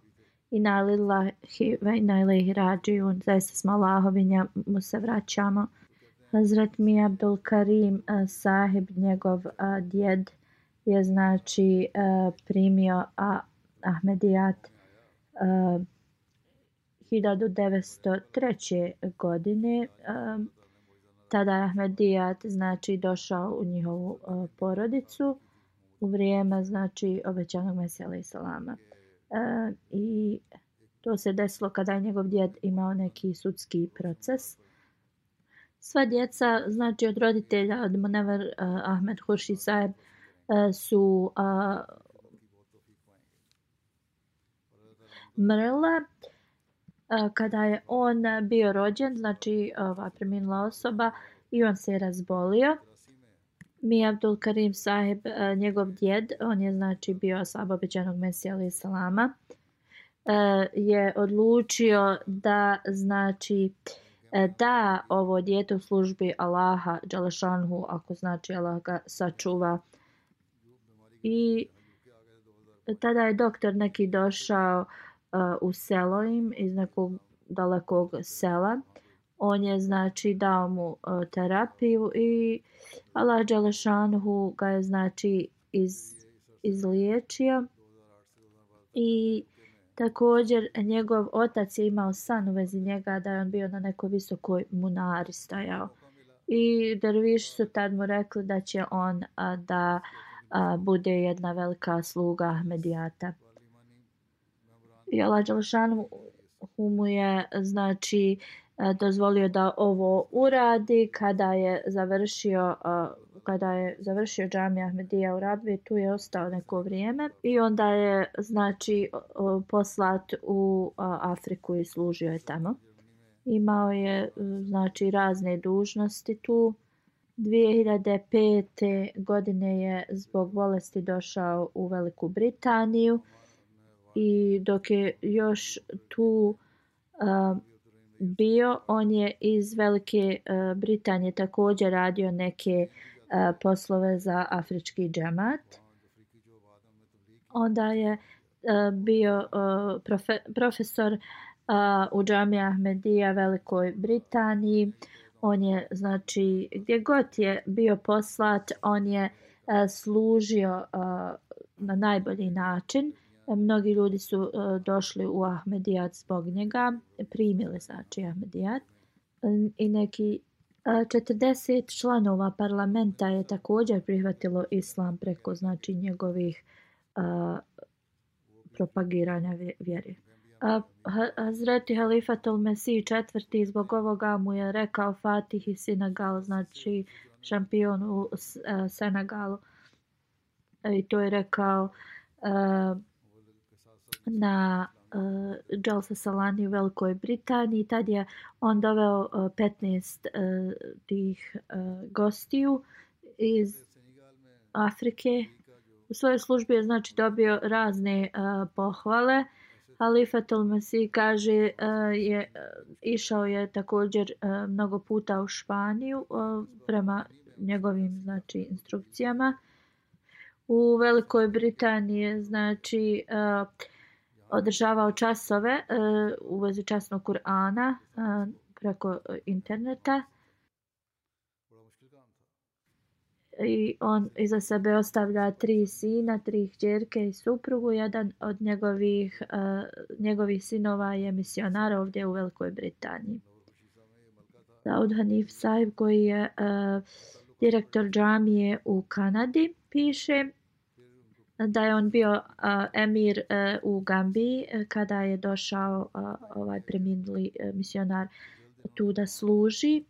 S1: I na lillahi ve na ilahi rađiju. Zaista smo Allahovinja mu se vraćamo. Hazret mi Abdul Karim eh, sahib, njegov eh, djed, je znači a, primio a, Ahmedijat a, 1903. godine. Uh, tada je Ahmedijat znači došao u njihovu uh, porodicu u vrijeme znači obećanog Mesija i Salama. Uh, I to se desilo kada je njegov djed imao neki sudski proces. Sva djeca, znači od roditelja, od Munever uh, Ahmed Hurši Saeb, uh, su uh, mrla. Uh, kada je on bio rođen, znači ova preminula osoba i on se je razbolio. Mi Abdul Karim sahib, e, njegov djed, on je znači bio asab obećanog Mesija ali salama, e, je odlučio da znači e, da ovo djete u službi Allaha Đalešanhu, ako znači Allah ga sačuva i tada je doktor neki došao uh, u selo im iz nekog dalekog sela. On je znači dao mu uh, terapiju i Allah Đelešanuhu ga je znači iz, izliječio. I također njegov otac je imao san u vezi njega da je on bio na nekoj visokoj munari stajao. I derviši su tad mu rekli da će on uh, da uh, a, bude jedna velika sluga Ahmedijata. I Allah Đelšanu mu je znači e, dozvolio da ovo uradi kada je završio e, kada je završio džamija Ahmedija u Rabvi, tu je ostao neko vrijeme i onda je znači poslat u Afriku i služio je tamo. Imao je znači razne dužnosti tu. 2005. godine je zbog bolesti došao u Veliku Britaniju i dok je još tu uh, bio, on je iz Velike uh, Britanije također radio neke uh, poslove za afrički džemat. Onda je uh, bio uh, profe, profesor uh, u džami Ahmedija Velikoj Britaniji. On je znači gdje god je bio poslat on je služio na najbolji način mnogi ljudi su e, došli u Ahmedijat zbog njega primili znači Ahmedijat i neki e, 40 članova parlamenta je također prihvatilo islam preko znači njegovih a, propagiranja vjere A, Hazreti Halifatul Mesih četvrti zbog ovoga mu je rekao Fatih i Senegal, znači šampion u Senegalu. I to je rekao a, na eh, uh, Jalsa Salani u Velikoj Britaniji. Tad je on doveo uh, 15 uh, tih uh, gostiju iz Afrike. U svojoj službi je znači dobio razne uh, pohvale. Uh, Halifatul Masih kaže uh, je uh, išao je također uh, mnogo puta u Španiju uh, prema njegovim znači instrukcijama. u Velikoj Britaniji znači uh, održavao časove e, u vezi časnog Kur'ana e, preko interneta i on iza sebe ostavlja tri sina, tri hćerke i suprugu. Jedan od njegovih, e, njegovih sinova je misionar ovdje u Velikoj Britaniji. Saud Hanif Saib koji je direktor džamije u Kanadi piše da je on bio uh, emir uh, u Gambiji uh, kada je došao uh, ovaj preminuli uh, misionar tu da služi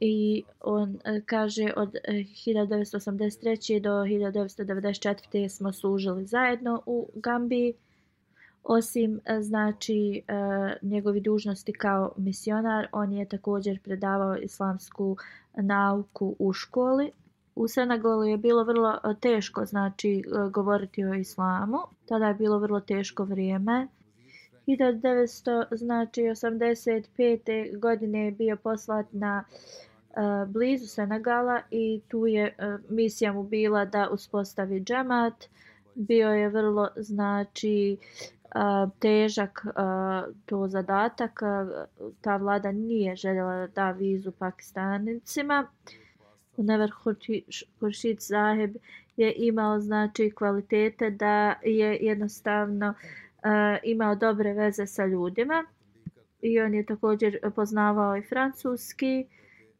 S1: i on uh, kaže od 1983. do 1994. smo služili zajedno u Gambiji osim znači njegovi dužnosti kao misionar on je također predavao islamsku nauku u školi u Senegalu je bilo vrlo e, teško znači e, govoriti o islamu. Tada je bilo vrlo teško vrijeme. 1900 znači 85. godine je bio poslat na uh, blizu Senegala i tu je uh, misija mu bila da uspostavi džemat. Bio je vrlo znači uh, težak uh, to zadatak. Uh, ta vlada nije željela da da vizu pakistanicima. Uh, Never Huršid Zaheb je imao znači kvalitete da je jednostavno uh, imao dobre veze sa ljudima i on je također poznavao i francuski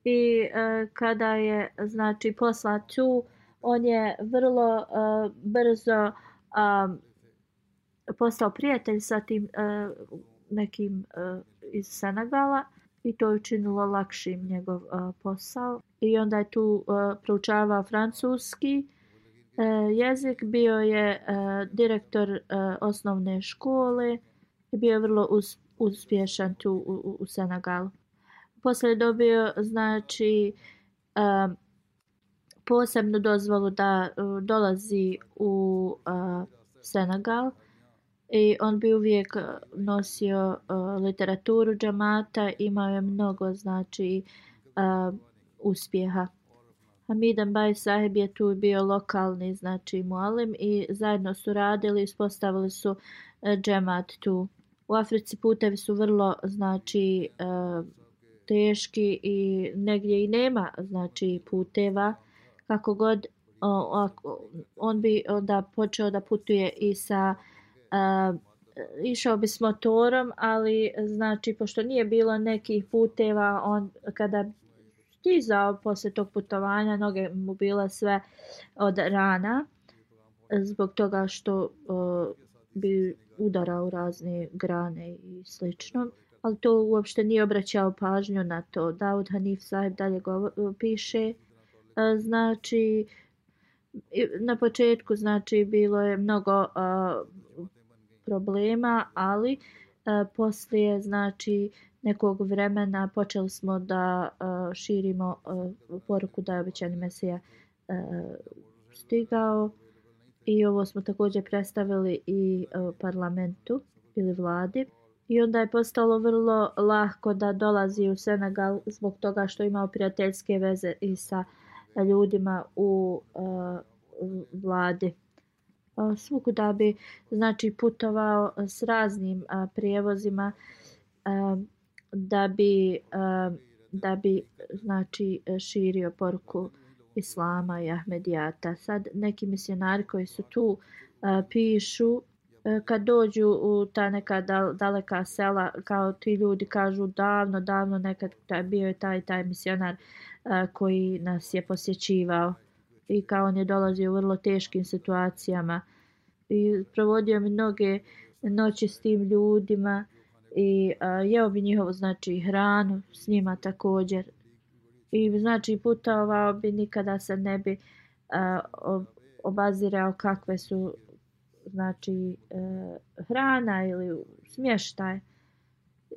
S1: i uh, kada je znači poslat tu on je vrlo uh, brzo um, postao prijatelj sa tim uh, nekim uh, iz Senegala i to je učinilo lakšim njegov uh, posao. I onda je tu uh, proučavao francuski uh, jezik, bio je uh, direktor uh, osnovne škole i bio je vrlo us, uspješan tu u, u, u Senegalu. Poslije je dobio znači uh, posebnu dozvolu da uh, dolazi u uh, Senegal i on bi uvijek e, nosio uh, literaturu džamata, imao je mnogo znači uh, uspjeha. Hamidan Baj sahib je tu bio lokalni znači mualim i zajedno su radili, ispostavili su uh, džemat tu. U Africi putevi su vrlo znači uh, teški i negdje i nema znači puteva kako god uh, on bi onda počeo da putuje i sa uh, A, išao bi s motorom, ali znači pošto nije bilo nekih puteva, on kada stizao posle tog putovanja, noge mu bila sve od rana zbog toga što uh, bi udarao razne grane i slično. Ali to uopšte nije obraćao pažnju na to. Daud Hanif Sahib dalje govor, piše. Uh, znači, na početku znači bilo je mnogo uh, problema, ali e, poslije znači nekog vremena počeli smo da e, širimo e, poruku da je obećani Mesija e, stigao i ovo smo također predstavili i e, parlamentu ili vladi. I onda je postalo vrlo lahko da dolazi u Senegal zbog toga što imao prijateljske veze i sa ljudima u uh, vladi svukuda bi znači putovao s raznim a, prijevozima a, da bi a, da bi znači širio poruku islama i ahmedijata. Sad neki misionari koji su tu a, pišu kad dođu u ta neka daleka sela kao ti ljudi kažu davno davno nekad bio je taj taj misionar koji nas je posjećivao i kao on je dolazio u vrlo teškim situacijama. I provodio mi mnoge noći s tim ljudima i a, jeo bi njihovo znači hranu s njima također. I znači putovao bi nikada se ne bi a, obazirao kakve su znači a, hrana ili smještaj.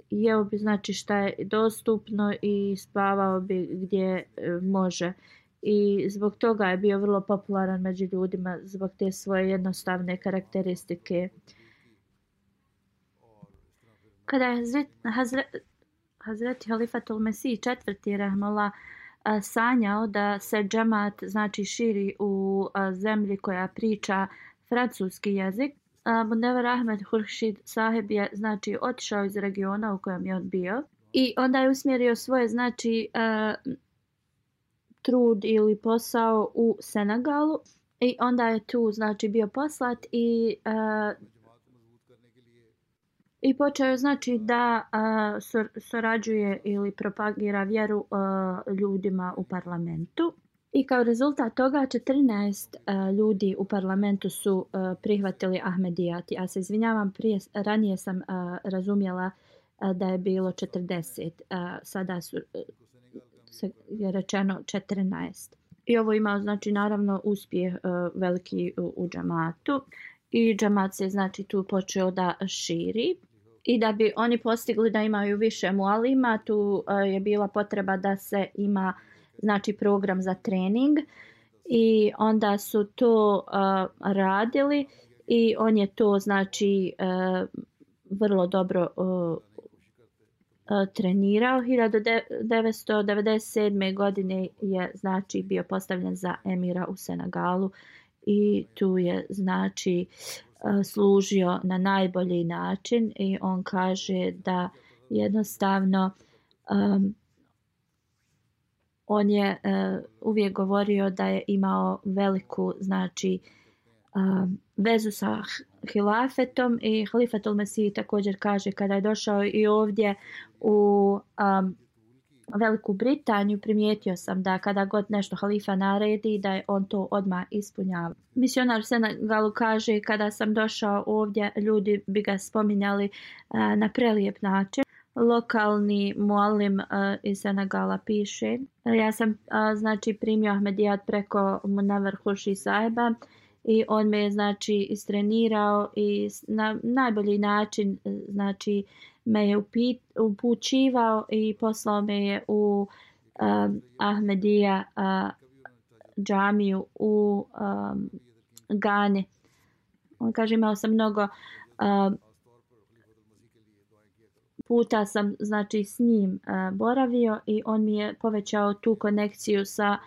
S1: Jeo bi znači šta je dostupno i spavao bi gdje a, e, može i zbog toga je bio vrlo popularan među ljudima zbog te svoje jednostavne karakteristike. Kada je Hazret, Hazret, Hazreti Halifatul Mesih četvrti Rahmola sanjao da se džemat znači širi u zemlji koja priča francuski jezik. Mundevar Ahmed Hurshid saheb je znači otišao iz regiona u kojem je on bio i onda je usmjerio svoje znači trud ili posao u Senegalu i onda je tu znači bio poslat i uh, i počeo znači da uh, sor, surađuje ili propagira vjeru uh, ljudima u parlamentu. I kao rezultat toga 14 uh, ljudi u parlamentu su uh, prihvatili Ahmedijat. Ja se izvinjavam, prije, ranije sam uh, razumjela uh, da je bilo 40. Uh, sada su se je rečeno 14. I ovo imao znači naravno uspjeh e, veliki u, džamatu. I džamat se znači tu počeo da širi i da bi oni postigli da imaju više mualima, tu e, je bila potreba da se ima znači program za trening i onda su to uh, radili i on je to znači uh, vrlo dobro uh, E, trenirao 1997. godine je znači bio postavljen za emira u Senegalu i tu je znači e, služio na najbolji način i on kaže da jednostavno um, on je uh, uvijek govorio da je imao veliku znači um, vezu sa hilafetom i halifetul Mesih također kaže kada je došao i ovdje u um, Veliku Britaniju primijetio sam da kada god nešto halifa naredi da je on to odma ispunjava. Misionar Senegalu kaže kada sam došao ovdje ljudi bi ga spominjali uh, na prelijep način. Lokalni mualim uh, iz Senegala piše. Ja sam uh, znači primio Ahmedijat preko Munavar Huši Saheba i on me je znači istrenirao i na najbolji način e, znači me je upućivao i poslao me je u um, Ahmedija uh, džamiju u um, Gane. On kaže imao sam mnogo um, puta sam znači s njim uh, boravio i on mi je povećao tu konekciju sa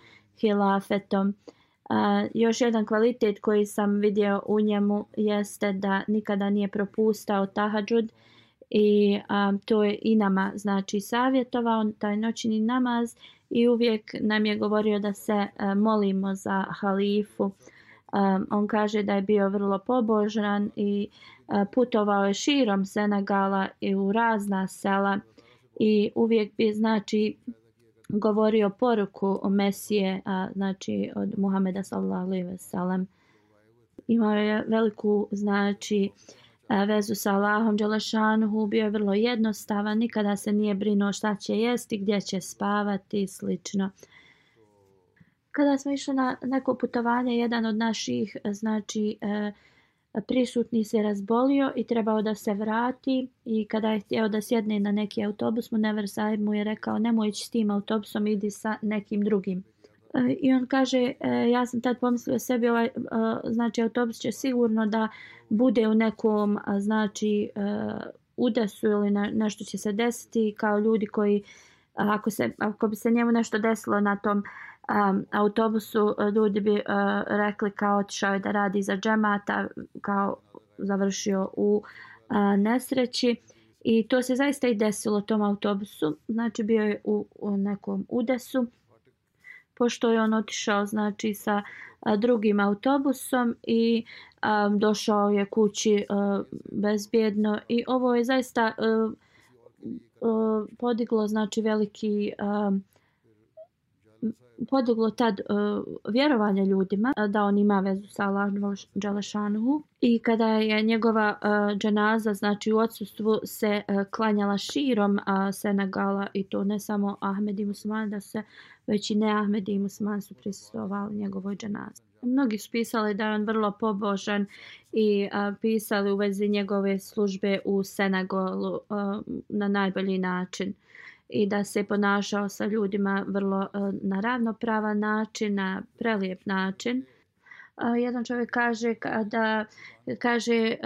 S1: hilafetom. Uh, A, još jedan kvalitet koji sam vidio u njemu jeste da nikada nije propustao tahadžud i a, to je i nama znači savjetovao taj noćni namaz i uvijek nam je govorio da se a, molimo za halifu. A, on kaže da je bio vrlo pobožan i a, putovao je širom Senegala i u razna sela i uvijek bi znači govorio poruku o Mesije, a, znači od Muhameda sallallahu alejhi ve sellem. Imao je veliku znači a, vezu sa Allahom Đelešanuhu bio je vrlo jednostavan, nikada se nije brinuo šta će jesti, gdje će spavati i slično. Kada smo išli na neko putovanje, jedan od naših znači, e, prisutni se razbolio i trebao da se vrati i kada je htio da sjedne na neki autobus, mu Never Sahib mu je rekao nemoj ići s tim autobusom, idi sa nekim drugim. E, I on kaže, e, ja sam tad pomislio sebi, ovaj, e, znači autobus će sigurno da bude u nekom, znači, udesu ili nešto će se desiti kao ljudi koji, ako, se, ako bi se njemu nešto desilo na tom um, autobusu, e, ljudi bi e, rekli kao otišao je da radi za džemata, kao završio u e, nesreći. I to se zaista i desilo tom autobusu, znači bio je u, u nekom udesu. Pošto je on otišao znači sa a, drugim autobusom i a, došao je kući a, bezbjedno. I ovo je zaista a, a, podiglo znači veliki a, podiglo tad uh, vjerovanje ljudima e, da on ima vezu sa Allahom Đalešanuhu i kada je njegova uh, dženaza znači u odsustvu se uh, klanjala širom uh, Senegala i to ne samo Ahmed i Musman da se već i ne Ahmed i Musman su prisustovali njegovoj dženazi. Mnogi su pisali da je on vrlo pobožan i a, pisali u vezi njegove službe u Senegalu a, na najbolji način i da se ponašao sa ljudima vrlo e, na ravnopravan način, na prelijep način. E, jedan čovjek kaže kada kaže e,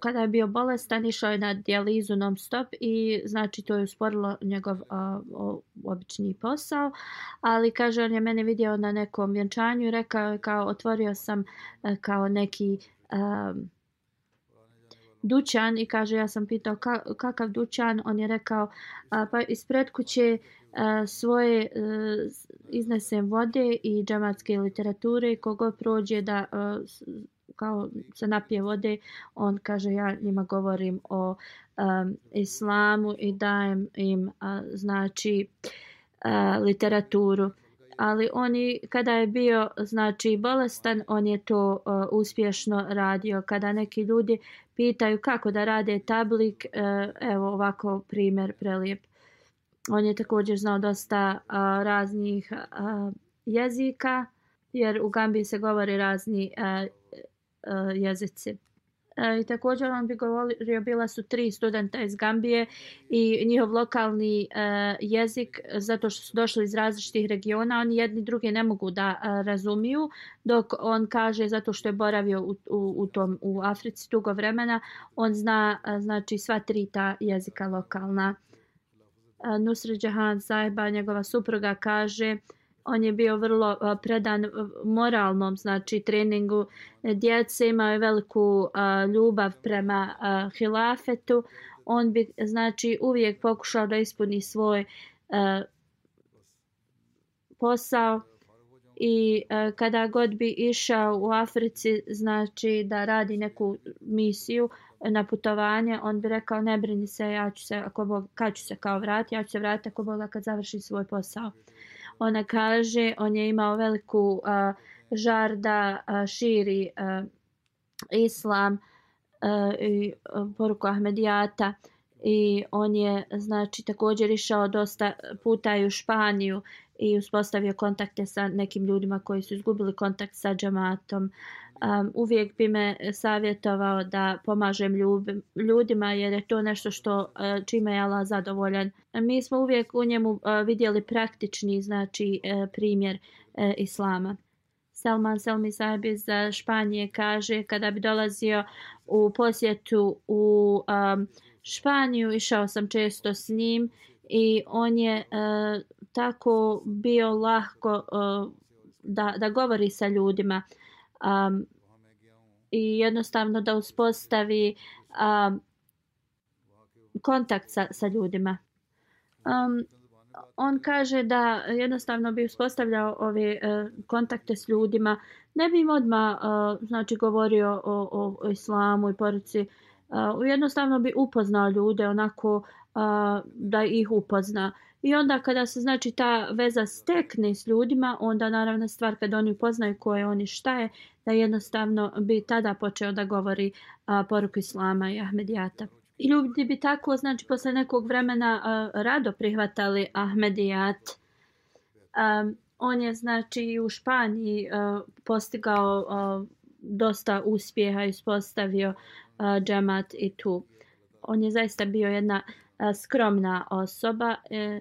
S1: kada je bio bolestan išao je na dijalizu non stop i znači to je usporilo njegov uh, obični posao ali kaže on je mene vidio na nekom vjenčanju i rekao je kao otvorio sam kao neki um, dućan i kaže ja sam pitao ka, kakav dućan on je rekao a, pa ispred kuće a, svoje e, a, iznesem vode i džamatske literature kogo prođe da e, a, kao se napije vode on kaže ja njima govorim o a, islamu i dajem im a, znači a, literaturu ali oni kada je bio znači bolestan on je to uh, uspješno radio. Kada neki ljudi pitaju kako da rade tablik uh, evo ovako primjer prelijep. On je također znao dosta uh, raznih uh, jezika jer u Gambiji se govori razni uh, uh, jezici. E, I također on bi govorio, bila su tri studenta iz Gambije i njihov lokalni e, jezik, zato što su došli iz različitih regiona, oni jedni druge ne mogu da e, razumiju, dok on kaže, zato što je boravio u, u, u, tom, u Africi dugo vremena, on zna e, znači sva tri ta jezika lokalna. E, Nusri Jahan Saiba, njegova supruga, kaže, on je bio vrlo predan moralnom znači treningu e, djece imao je veliku ljubav prema hilafetu. On bi znači uvijek pokušao da ispuni svoj e, posao i e, kada god bi išao u Africi znači da radi neku misiju na putovanje on bi rekao ne brini se ja ću se ako Bog kad ću se kao vratiti ja ću se vratiti ako Bog kad završi svoj posao ona kaže on je imao veliku uh, žar da uh, širi uh, islam uh, i uh, poruku Ahmedijata i on je znači također išao dosta puta i u Španiju i uspostavio kontakte sa nekim ljudima koji su izgubili kontakt sa džamatom. Um, uvijek bi me e, savjetovao da pomažem ljub, ljudima jer je to nešto što uh, čime je Allah zadovoljan. E, mi smo uvijek u njemu uh, vidjeli praktični znači uh, primjer uh, Islama. Salman Selmi Sahib iz Španije kaže kada bi dolazio u posjetu u um, Španiju, išao sam često s njim i on je e, tako bio lahko e, da, da govori sa ljudima um, i jednostavno da uspostavi um, kontakt sa, sa ljudima. Um, on kaže da jednostavno bi uspostavljao ove uh, kontakte s ljudima. Ne bi im odmah uh, znači, govorio o, o, o islamu i poruci. Uh, e, jednostavno bi upoznao ljude onako uh, da ih upozna. I onda kada se znači ta veza stekne s ljudima, onda naravno stvar kad oni upoznaju ko je on i šta je, da jednostavno bi tada počeo da govori a, poruku Islama i Ahmedijata. I ljudi bi tako, znači, posle nekog vremena a, rado prihvatali Ahmedijat. A, on je, znači, u Španiji a, postigao a, dosta uspjeha i uspostavio a, džemat i tu. On je zaista bio jedna skromna osoba e,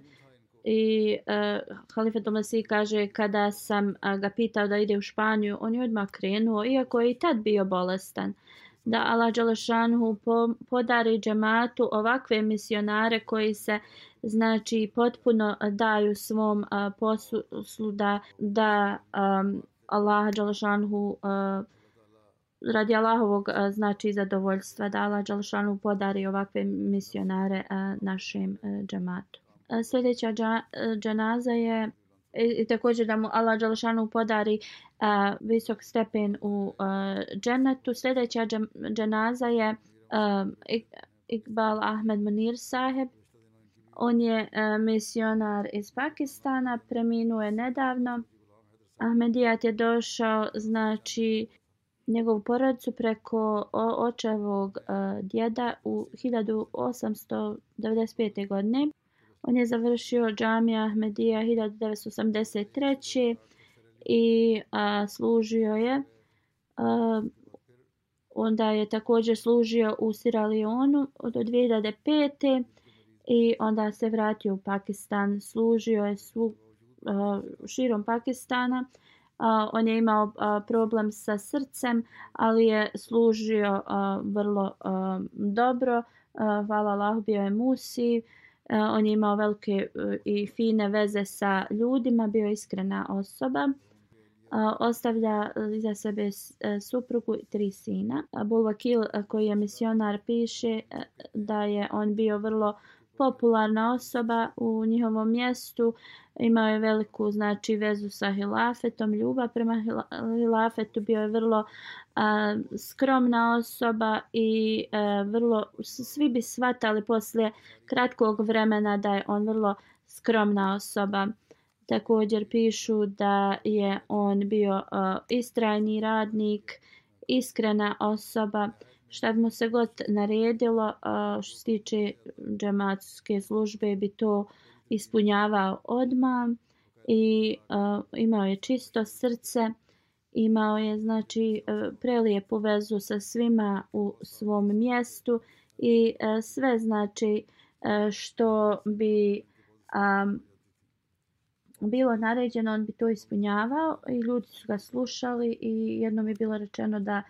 S1: i e, Halifa Tomasi kaže kada sam ga pitao da ide u Španiju on je odmah krenuo iako je i tad bio bolestan da Allah Đalašanhu podari džematu ovakve misionare koji se znači potpuno daju svom poslu da, da um, Allah Đalašanhu uh, radi Allahovog znači zadovoljstva da Allah Đalšanu podari ovakve misionare našem e, džamatu. Sljedeća džanaza e, je i također da mu Allah Đalšanu podari visok stepen u e, džennetu. Sljedeća džanaza je Iqbal Ahmed Munir saheb. On je misionar iz Pakistana, preminuo je nedavno. Ahmedijat je došao, znači, njegovu porodicu preko očevog uh, djeda u 1895. godine. On je završio džamija Ahmedija 1983. i a, služio je. A, onda je također služio u Sierra Leone do 2005. i onda se vratio u Pakistan. Služio je svu, a, širom Pakistana. A, on je imao uh, problem sa srcem, ali je služio uh, vrlo uh, dobro. Uh, hvala Allah, bio je Musi. Uh, on je imao velike uh, i fine veze sa ljudima, bio je iskrena osoba. Uh, ostavlja iza sebe e, suprugu i tri sina. Bulvakil koji je misionar, piše e, da je on bio vrlo popularna osoba u njihovom mjestu. Imao je veliku znači vezu sa hilafetom, ljubav prema hilafetu, bio je vrlo a, skromna osoba i a, vrlo svi bi svatali poslije kratkog vremena da je on vrlo skromna osoba. Također pišu da je on bio a, istrajni radnik, iskrena osoba šta bi mu se god naredilo a, što se tiče džematske službe bi to ispunjavao odma i a, imao je čisto srce imao je znači e, prelijepu vezu sa svima u svom mjestu i a, sve znači a, što bi a, bilo naređeno on bi to ispunjavao i ljudi su ga slušali i jednom je bilo rečeno da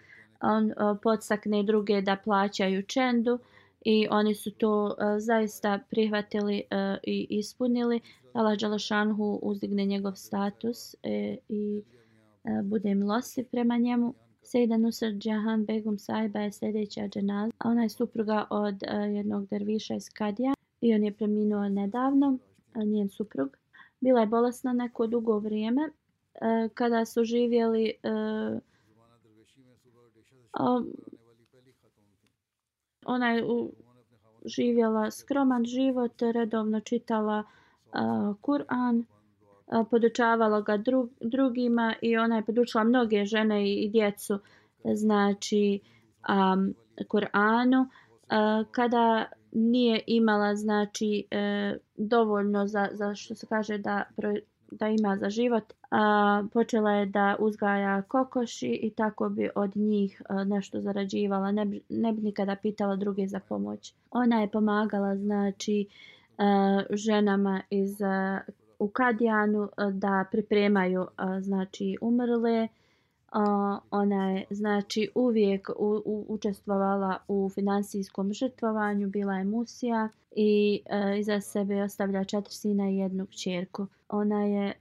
S1: on uh, podstakne druge da plaćaju čendu i oni su to uh, zaista prihvatili uh, i ispunili. Allah Đalašanhu uzdigne njegov status e, i e, bude milostiv prema njemu. Sejda Nusr Džahan Begum Sahiba je sljedeća dženaz. Ona je supruga od e, jednog derviša iz Kadija i on je preminuo nedavno, a, njen suprug. Bila je bolesna neko dugo vrijeme. E, kada su živjeli e, Um, ona je živjela skroman život, redovno čitala uh, Kur'an, uh, podučavala ga dru, drugima i ona je podučila mnoge žene i, i djecu znači um, Kur'anu. Uh, kada nije imala znači uh, dovoljno za, za što se kaže da da ima za život. A, počela je da uzgaja kokoši i tako bi od njih a, nešto zarađivala. Ne bi, ne bi nikada pitala druge za pomoć. Ona je pomagala znači a, ženama iz a, u Kadijanu a, da pripremaju a, znači umrle. A, ona je znači uvijek u, u, učestvovala u finansijskom žrtvovanju, bila je musija i a, iza sebe ostavlja četiri sina i jednu čerku. Ona je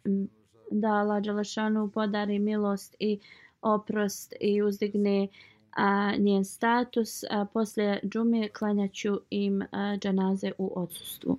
S1: da Allah Đalešanu podari milost i oprost i uzdigne a, njen status. A, poslije džume klanjaću im a, džanaze u odsustvu.